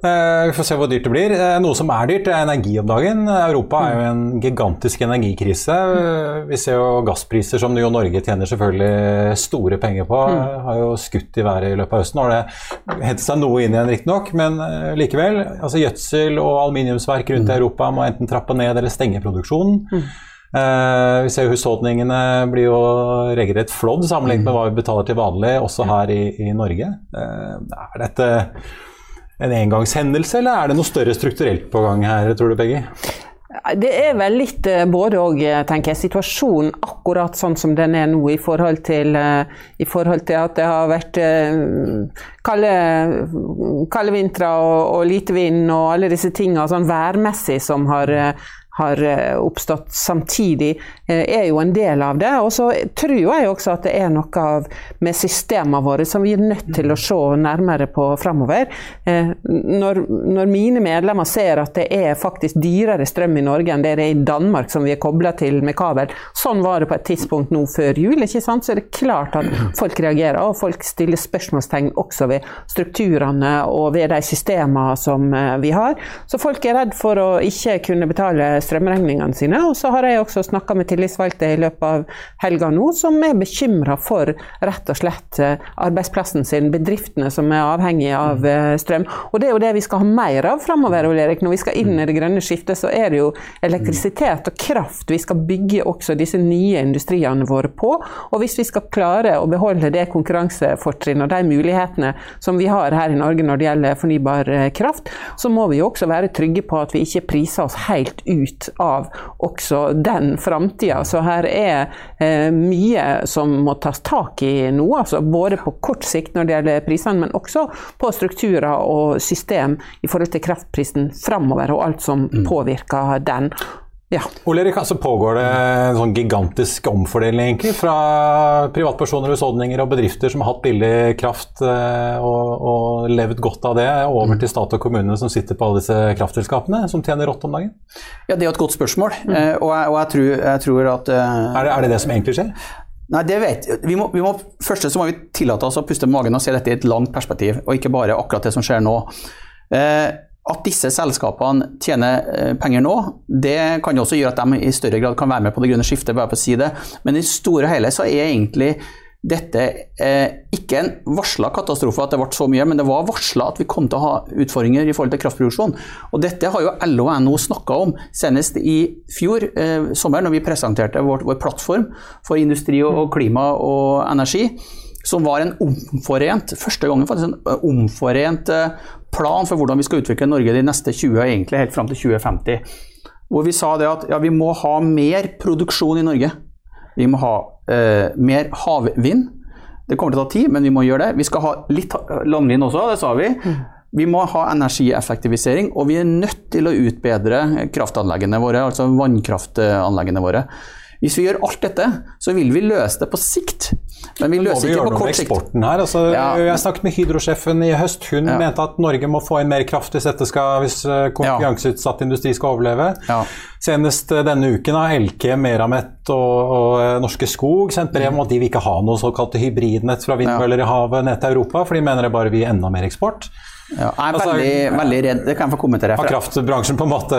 Eh, vi får se hvor dyrt det blir. Eh, noe som er dyrt, er energi om dagen. Europa er jo en gigantisk energikrise. Eh, vi ser jo gasspriser som jo Norge tjener selvfølgelig store penger på. Har jo skutt i været i løpet av høsten. Nå har det hentet seg noe inn igjen, riktignok, men likevel. Altså Gjødsel og aluminiumsverk rundt i Europa må enten trappe ned eller stenge produksjonen. Uh, vi ser jo Husholdningene blir jo regelrett flådd sammenlignet med hva vi betaler til vanlig, også her i, i Norge. Uh, er dette en engangshendelse, eller er det noe større strukturelt på gang her, tror du, Peggy? Det er vel litt både òg, tenker jeg. Situasjonen akkurat sånn som den er nå, i forhold til, i forhold til at det har vært kalde, kalde vintre og, og, lite vind og alle disse tinga sånn værmessig som har har eh, oppstått samtidig, eh, er jo en del av det. Og så tror jeg også at det er noe med systemene våre som vi er nødt til å se nærmere på framover. Eh, når, når, mine medlemmer ser at det er faktisk dyrere strøm i Norge enn det er i Danmark, som vi er kobla til med kabel, sånn var det på et tidspunkt nå før jul, ikke sant? så er det klart at folk reagerer. Og folk stiller spørsmålstegn også ved strukturene og ved de systemene som vi har. Så folk er redd for å ikke kunne betale strømregningene sine. Og så har jeg også snakka med tillitsvalgte i løpet av helga nå, som er bekymra for rett og slett eh, arbeidsplassen sin, bedriftene som er avhengige av eh, strøm. Og det er jo det vi skal ha mer av framover, Erik. Når vi skal inn i det grønne skiftet, så er det jo elektrisitet og kraft vi skal bygge også disse nye industriene våre på. Og hvis vi skal klare å beholde det konkurransefortrinnet og de mulighetene som vi har her i Norge når det gjelder fornybar eh, kraft, så må vi jo også være trygge på at vi ikke priser oss helt ut ut av også den framtida. Så her er eh, mye som må tas tak i nå, altså både på kort sikt når det gjelder prisene, men også på strukturer og system i forhold til kraftprisen framover, og alt som mm. påvirker den. Ja. Ole altså pågår det en sånn gigantisk omfordeling egentlig fra privatpersoner, husholdninger og bedrifter som har hatt billig kraft eh, og, og levd godt av det, over til stat og kommune som sitter på alle disse kraftselskapene, som tjener rått om dagen? Ja, Det er jo et godt spørsmål. Mm. Eh, og, jeg, og jeg, tror, jeg, tror, at uh... er, det, er, det, det som egentlig skjer? Nei, det vet vi må, vi må, Først så må vi tillate oss å puste med magen og se dette i et langt perspektiv, og ikke bare akkurat det som skjer nå. Eh, at disse selskapene tjener eh, penger nå, det kan også gjøre at de i større grad kan være med på det grønne skiftet, bare for å si det. Men i store og hele så er egentlig dette eh, ikke en varsla katastrofe at det ble så mye, men det var varsla at vi kom til å ha utfordringer i forhold til kraftproduksjon. Og dette har jo LO og NHO snakka om senest i fjor eh, sommer, når vi presenterte vår, vår plattform for industri og klima og energi som var en omforent første gangen faktisk en eh, omforent eh, plan for hvordan vi skal utvikle Norge de neste 20 egentlig helt fram til 2050. Hvor vi sa det at ja, vi må ha mer produksjon i Norge. Vi må ha eh, mer havvind. Det kommer til å ta tid, men vi må gjøre det. Vi skal ha litt landvind også, det sa vi. Vi må ha energieffektivisering, og vi er nødt til å utbedre kraftanleggene våre, altså vannkraftanleggene våre. Hvis vi gjør alt dette, så vil vi løse det på sikt. Men vi løser ikke på kort sikt. her. Altså, ja. Jeg snakket med Hydro-sjefen i høst. Hun ja. mente at Norge må få inn mer kraft hvis, skal, hvis eh, konkurranseutsatt industri skal overleve. Ja. Senest eh, denne uken har Elke, Meramet og, og, eh, Norske Skog sendt brev om at de vil ikke ha noe såkalte hybridnett fra vindmøller i havet ned til Europa, for de mener det bare vil gi enda mer eksport. Ja, jeg er altså, veldig, veldig, redd. Det kan jeg få kommentere. Har kraftbransjen på en måte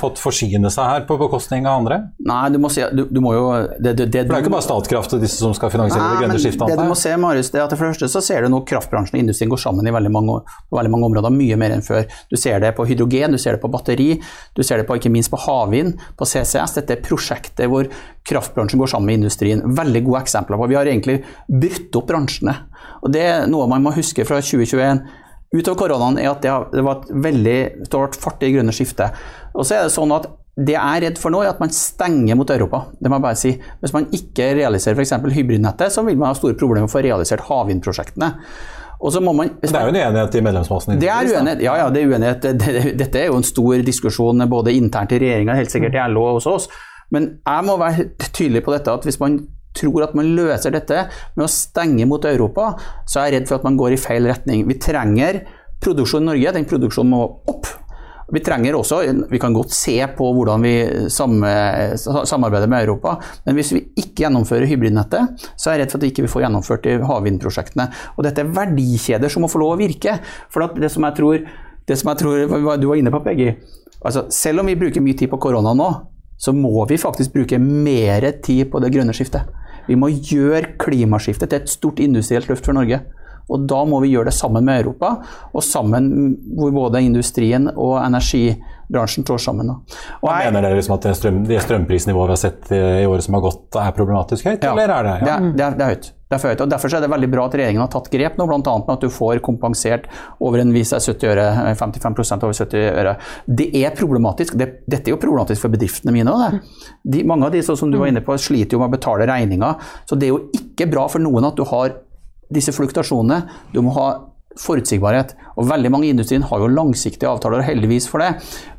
fått forsyne seg her på bekostning av andre? Nei, du må si du, du må jo det, det, det, For det er ikke bare Statkraft og disse som skal finansiere nei, det grønne skiftet? Det du må se, Marius, det er at for det første så ser du nå kraftbransjen og industrien går sammen i veldig mange, på veldig mange områder, mye mer enn før. Du ser det på hydrogen, du ser det på batteri, du ser det på, ikke minst på havvind, på CCS. Dette er prosjektet hvor kraftbransjen går sammen med industrien. Veldig gode eksempler på. Vi har egentlig brutt opp bransjene. Og Det er noe man må huske fra 2021 utover koronaen, er at det, har, det var et veldig stort fart i grønne skiftet. Og så er det sånn at det jeg er redd for nå, er at man stenger mot Europa. Det må jeg bare si. Hvis man ikke realiserer f.eks. hybridnettet, så vil man ha store problemer med å få realisert havvindprosjektene. Man, det er jo en uenighet i medlemsmassen? Det er uenighet, ja, ja, det er uenighet. Dette er jo en stor diskusjon både internt i regjeringa, helt sikkert i LO og hos oss. Men jeg må være tydelig på dette at hvis man tror at man løser dette med å stenge mot Europa, så er jeg redd for at man går i feil retning. Vi trenger produksjon i Norge. Den produksjonen må opp. Vi trenger også, vi kan godt se på hvordan vi samarbeider med Europa, men hvis vi ikke gjennomfører hybridnettet, så er jeg redd for at vi ikke får gjennomført de havvindprosjektene. Og dette er verdikjeder som må få lov å virke. For det som jeg tror som jeg tror du var inne på, Peggy. Altså, selv om vi bruker mye tid på korona nå, så må vi faktisk bruke mer tid på det grønne skiftet. Vi må gjøre klimaskiftet til et stort industrielt løft for Norge. Og da må vi gjøre det sammen med Europa, og sammen hvor både industrien og energibransjen står sammen. Og jeg, mener dere liksom at det, strøm, det strømprisnivået vi har sett i året som har gått, er problematisk høyt, ja, eller er det? Ja. Det, er, det, er, det er høyt. Derfor, og derfor er det veldig bra at regjeringen har tatt grep nå, bl.a. med at du får kompensert over en vis 70 øre, 55% over 70 øre. Det er problematisk. Det, dette er jo problematisk for bedriftene mine. òg. mange av de som du var inne på, sliter jo med å betale regninger. Så det er jo ikke bra for noen at du har disse fluktasjonene. Du må ha forutsigbarhet. Og veldig mange i industrien har jo langsiktige avtaler, heldigvis for det.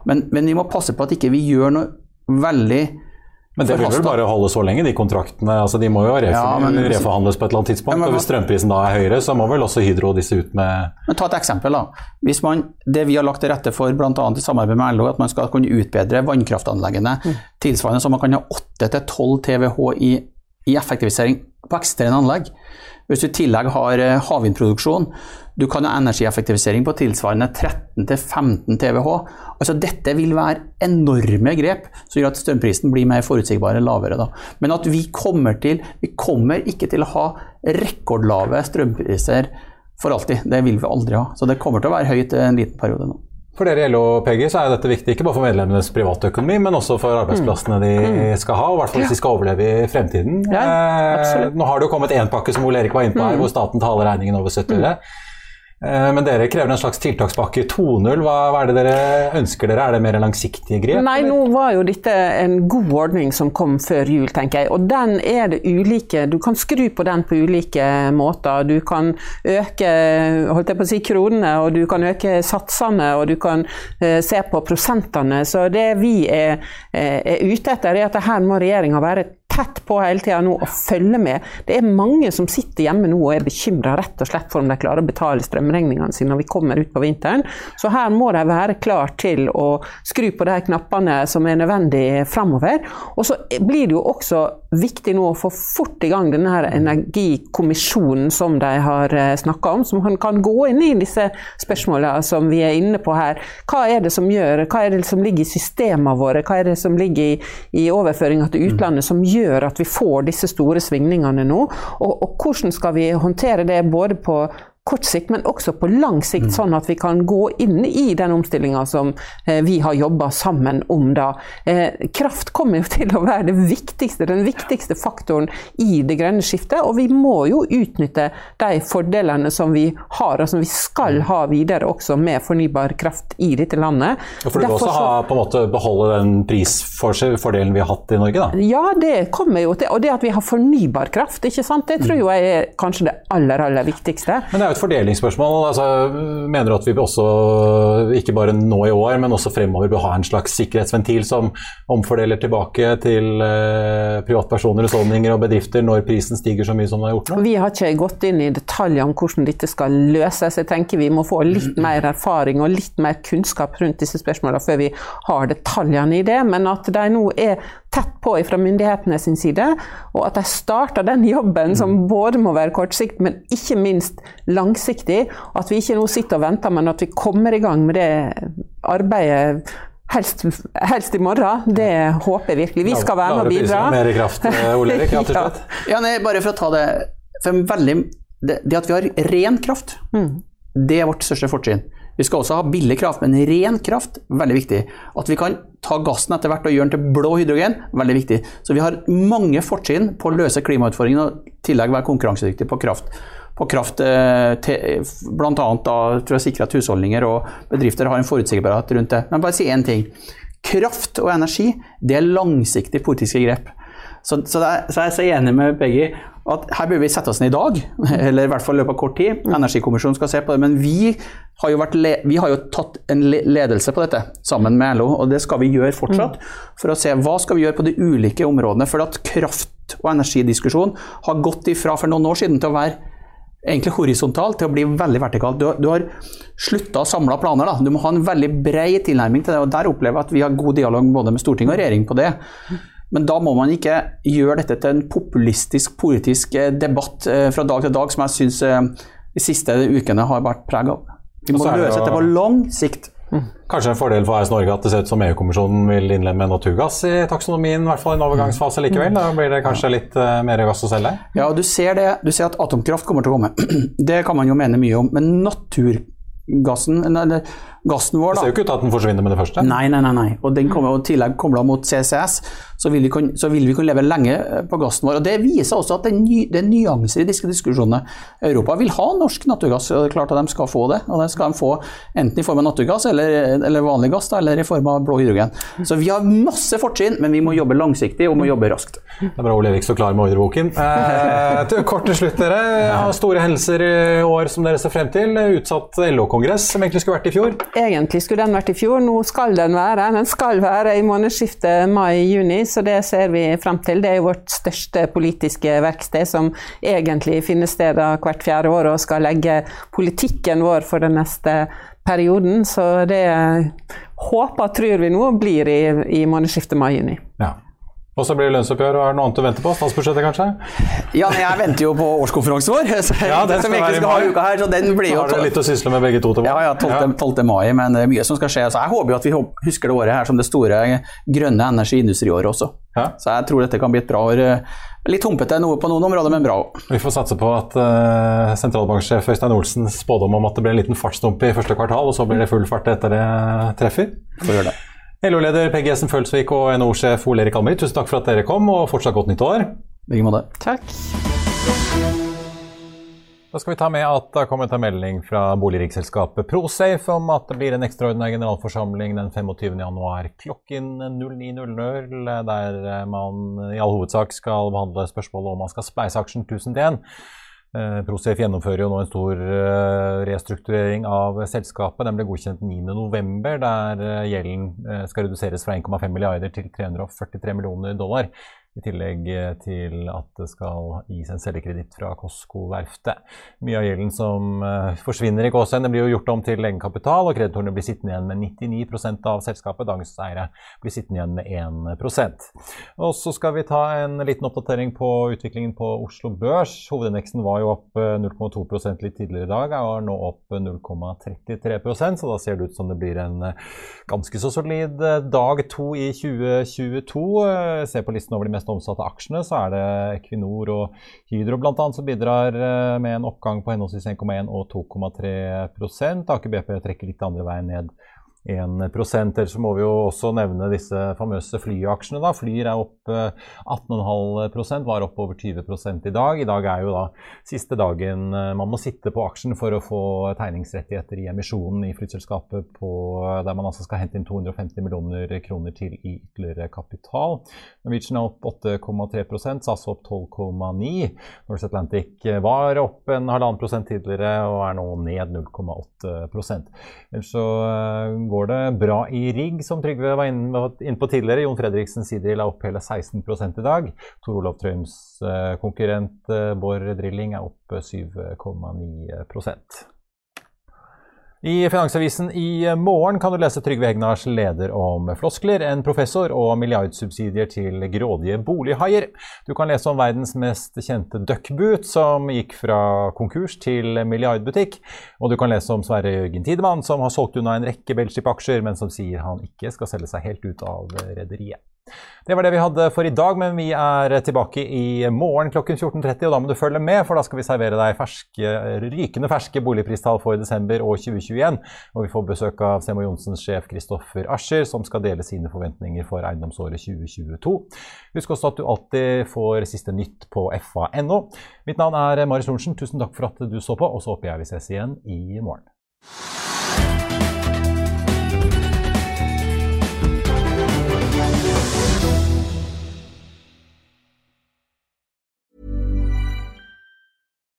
Men, men vi må passe på at ikke vi ikke gjør noe veldig men det vil vel bare holde så lenge, de kontraktene? altså De må jo refor ja, reforhandles på et eller annet tidspunkt. Ja, men, og Hvis strømprisen da er høyere, så må vel også Hydro disse ut med Men Ta et eksempel. da. Hvis man, Det vi har lagt til rette for bl.a. i samarbeid med LO, at man skal kunne utbedre vannkraftanleggene mm. tilsvarende så man kan ha 8-12 TWh i, i effektivisering på eksterne anlegg. Hvis du i tillegg har eh, havvindproduksjon, du kan ha energieffektivisering på tilsvarende 13-15 TWh. Altså Dette vil være enorme grep som gjør at strømprisen blir mer forutsigbar og lavere. Da. Men at vi kommer til Vi kommer ikke til å ha rekordlave strømpriser for alltid. Det vil vi aldri ha. Så det kommer til å være høyt en liten periode nå. For dere i LO Peggy, så er dette viktig ikke bare for medlemmenes privatøkonomi, men også for arbeidsplassene de mm. Mm. skal ha, og i hvert fall hvis de skal overleve i fremtiden. Ja, eh, nå har det jo kommet én pakke som Ole Erik var inne på her, mm. hvor staten tar alle regningen over 70 øre. Eh, men dere krever en slags tiltakspakke 2.0. Hva, hva, er det dere ønsker dere? Er det mer langsiktige grep? Nei, nå var jo dette en god ordning som kom før jul, tenker jeg. Og den er det ulike Du kan skru på den på ulike måter. Du kan øke holdt jeg på å si, kronene, og du kan øke satsene, og du kan uh, se på prosentene. Så det vi er, er ute etter, er at her må regjeringa være tett på hele tida nå og følge med. Det er mange som sitter hjemme nå og er bekymra rett og slett for om de klarer å betale strømregningene sine når vi kommer ut på vinteren. Så her må de være klar til å skru på de knappene som er nødvendig framover. Og så blir det jo også viktig nå å få fort i gang denne her energikommisjonen som de har eh, snakka om, som kan gå inn i disse spørsmålene som vi er inne på her. Hva er det som gjør, hva er det som ligger i systemene våre, hva er det som ligger i, i overføringa til utlandet som gjør at vi får disse store svingningene nå. Og, og hvordan skal vi håndtere det både på kort sikt, men også på lang sikt, mm. sånn at vi kan gå inn i den omstillinga som eh, vi har jobba sammen om da. Eh, kraft kommer jo *laughs* til å være det viktigste, den viktigste faktoren i det grønne skiftet, og vi må jo utnytte de fordelene som vi har, og som vi skal ha videre også med fornybar kraft i dette landet. For du vil også ha, på en måte beholde den prisfordelen vi har hatt i Norge, da? Ja, det kommer jo til. Og det at vi har fornybar kraft, ikke sant? det tror jeg er kanskje det aller, aller viktigste. Men det er et fordelingsspørsmål. Altså, mener du at vi også, ikke bare nå i år, men også fremover, bør ha en slags sikkerhetsventil som omfordeler tilbake til eh, privatpersoner, husholdninger og bedrifter når prisen stiger så mye som den har gjort nå? Vi har ikke gått inn i detaljer om hvordan dette skal løses. Jeg tenker vi må få litt mer erfaring og litt mer kunnskap rundt disse spørsmålene før vi har detaljene i det. Men at de nå er tett på fra myndighetene sin side, og at de starter den jobben som både må være kortsiktig, men ikke minst langsiktig. At vi ikke nå sitter og venter, men at vi kommer i gang med det arbeidet Helst, helst, i morgen. Det håper jeg virkelig. Vi skal være med og bidra. Mer kraft, eh, Ole Erik, rett og *laughs* Ja, nei, bare for å ta det, veldig, det, det at vi har ren kraft, mm. det er vårt største fortrinn. Vi skal også ha billig kraft, men ren kraft, veldig viktig. At vi kan ta gassen etter hvert og gjøre den til blå hydrogen, veldig viktig. Så vi har mange fortrinn på å løse klimautfordringene og i tillegg være konkurransedyktige på kraft. På kraft bl.a. for å sikre at husholdninger og bedrifter har en forutsigbarhet rundt det. Men bare si én ting. Kraft og energi det er langsiktige politiske grep. Så, så, er, så, er, jeg så enig med Peggy at her bør vi sette oss ned i dag, *laughs* eller i hvert fall i løpet av kort tid. Energikommisjonen skal se på det. Men vi har jo, vi har jo tatt en ledelse på dette sammen med LO, og det skal vi gjøre fortsatt. For å se hva skal vi gjøre på de ulike områdene. For at kraft- og energidiskusjon har gått ifra for noen år siden til å være egentlig horisontal til å bli veldig vertikalt. Du, du har slutta å samle planer. Da. Du må ha en veldig bred tilnærming til det. og Der opplever jeg at vi har god dialog både med storting og regjering på det. Men da må man ikke gjøre dette til en populistisk politisk eh, debatt eh, fra dag til dag, som jeg syns eh, de siste ukene har vært preg av. Vi må løse dette på lang sikt. Kanskje en fordel for AS Norge at det ser ut som EU-kommisjonen vil innlemme naturgass i taksonomien, i hvert fall i en overgangsfase likevel. Da blir det kanskje litt uh, mer gass å selge? Ja, du ser det. Du ser at atomkraft kommer til å komme. *clears throat* Det kan man jo mene mye om. Men naturgassen, eller gassen vår, Det ser jo ikke ut til at den forsvinner med det første. Nei, nei, nei. nei. Og den kommer, jo i tillegg kobla mot CCS, så vil, vi kunne, så vil vi kunne leve lenge eh, på gassen vår. Og Det viser også at det er, ny, det er nyanser i disse diskusjonene. Europa vil ha norsk naturgass, og det er klart at de skal få det. Og det skal de få enten i form av naturgass eller, eller vanlig gass, da, eller i form av blå hydrogen. Så vi har masse fortrinn, men vi må jobbe langsiktig og må jobbe raskt. Det er bra Ole Erik står klar med ordreboken. Eh, til- kort til slutt, dere. Store hendelser i år som dere ser frem til. Utsatt LO-kongress, som egentlig skulle vært i fjor. Egentlig skulle den vært i fjor, nå skal den være. Den skal være i månedsskiftet mai-juni, så det ser vi frem til. Det er jo vårt største politiske verksted, som egentlig finner sted hvert fjerde år og skal legge politikken vår for den neste perioden. Så det håper, tror vi nå, blir i, i månedsskiftet mai-juni. Ja. Og så blir det lønnsoppgjør, og er det noe annet du venter på? Statsbudsjettet, kanskje? Ja, men jeg venter jo på årskonferansen vår, *laughs* så, Ja, den som skal vi være i skal ha i uka her. Så den blir jo har dere litt å sysle med begge to til Ja, ja, 12. 12. mai, men det er mye som skal skje. Så jeg håper jo at vi husker det året her som det store grønne energiindustriåret også. Ja. Så jeg tror dette kan bli et bra år. Litt humpete på noen områder, men bra. Vi får satse på at uh, sentralbanksjef Øystein Olsen spådom om at det blir en liten fartsdump i første kvartal, og så blir det full fart etter det treffer. Får gjøre det. LO-leder Peggy Essen Følsvik og NHO-sjef Ole Erik Almøy, tusen takk for at dere kom, og fortsatt godt nytt år. I like måte. Takk. Da skal vi ta med at det har kommet en melding fra boligriksselskapet Prosafe om at det blir en ekstraordinær generalforsamling den 25. januar klokken 09.00, der man i all hovedsak skal behandle spørsmålet om man skal spleise aksjen 1000 til 1. Eh, Prosafe gjennomfører jo nå en stor eh, restrukturering av selskapet. Den ble godkjent 9.11, der eh, gjelden skal reduseres fra 1,5 milliarder til 343 millioner dollar. I tillegg eh, til at det skal gis en selgekreditt fra Kosko-verftet. Mye av gjelden som eh, forsvinner i gåsehud, blir jo gjort om til egenkapital, og kreditorene blir sittende igjen med 99% av selskapet. Dagens eiere blir sittende igjen med 1% Og så skal vi ta en liten oppdatering på utviklingen på Oslo Børs. Hovedindeksen var jo opp eh, 0,2 litt tidligere i dag, og er nå opp 0,33% så da ser det ut som det blir en eh, ganske så solid eh, dag to i 2022. Eh, Se på listen over de mest omsatte aksjene, så er det Equinor og Hydro. Annet som bidrar eh, med en oppgang på henholdsvis 1,1 og 2,3 Aker BP trekker litt andre veien ned 1 Ellers så må vi jo også nevne disse famøse flyaksjene. da. Flyr er opp eh, 18,5% var opp over 20 i dag. I dag er jo da siste dagen eh, man må sitte på aksjen for å få tegningsrettigheter i emisjonen i flyselskapet, på, der man altså skal hente inn 250 millioner kroner til i ytterligere kapital. Norwegian er opp 8,3% SAS opp 12,9 Norse Atlantic var opp en halvannen prosent tidligere og er nå ned 0,8 Ellers så eh, går det bra i rigg, som Trygve var inne på tidligere. Jon Fredriksen Sidril er opp hele 16 i dag. Tor Olav Trøims eh, konkurrent eh, Bård Drilling er opp 7,9 i Finansavisen i morgen kan du lese Trygve Hegnars leder om floskler, en professor og milliardsubsidier til grådige bolighaier. Du kan lese om verdens mest kjente duckboot, som gikk fra konkurs til milliardbutikk. Og du kan lese om Sverre Jørgen Tidemann, som har solgt unna en rekke Belship-aksjer, men som sier han ikke skal selge seg helt ut av rederiet. Det var det vi hadde for i dag, men vi er tilbake i morgen klokken 14.30. Og da må du følge med, for da skal vi servere deg ferske, rykende ferske boligpristall for desember og 2021. Og vi får besøk av Semo Johnsens sjef Kristoffer Ascher, som skal dele sine forventninger for eiendomsåret 2022. Husk også at du alltid får siste nytt på fa.no. Mitt navn er Marius Lorentzen. Tusen takk for at du så på, og så håper jeg vi ses igjen i morgen.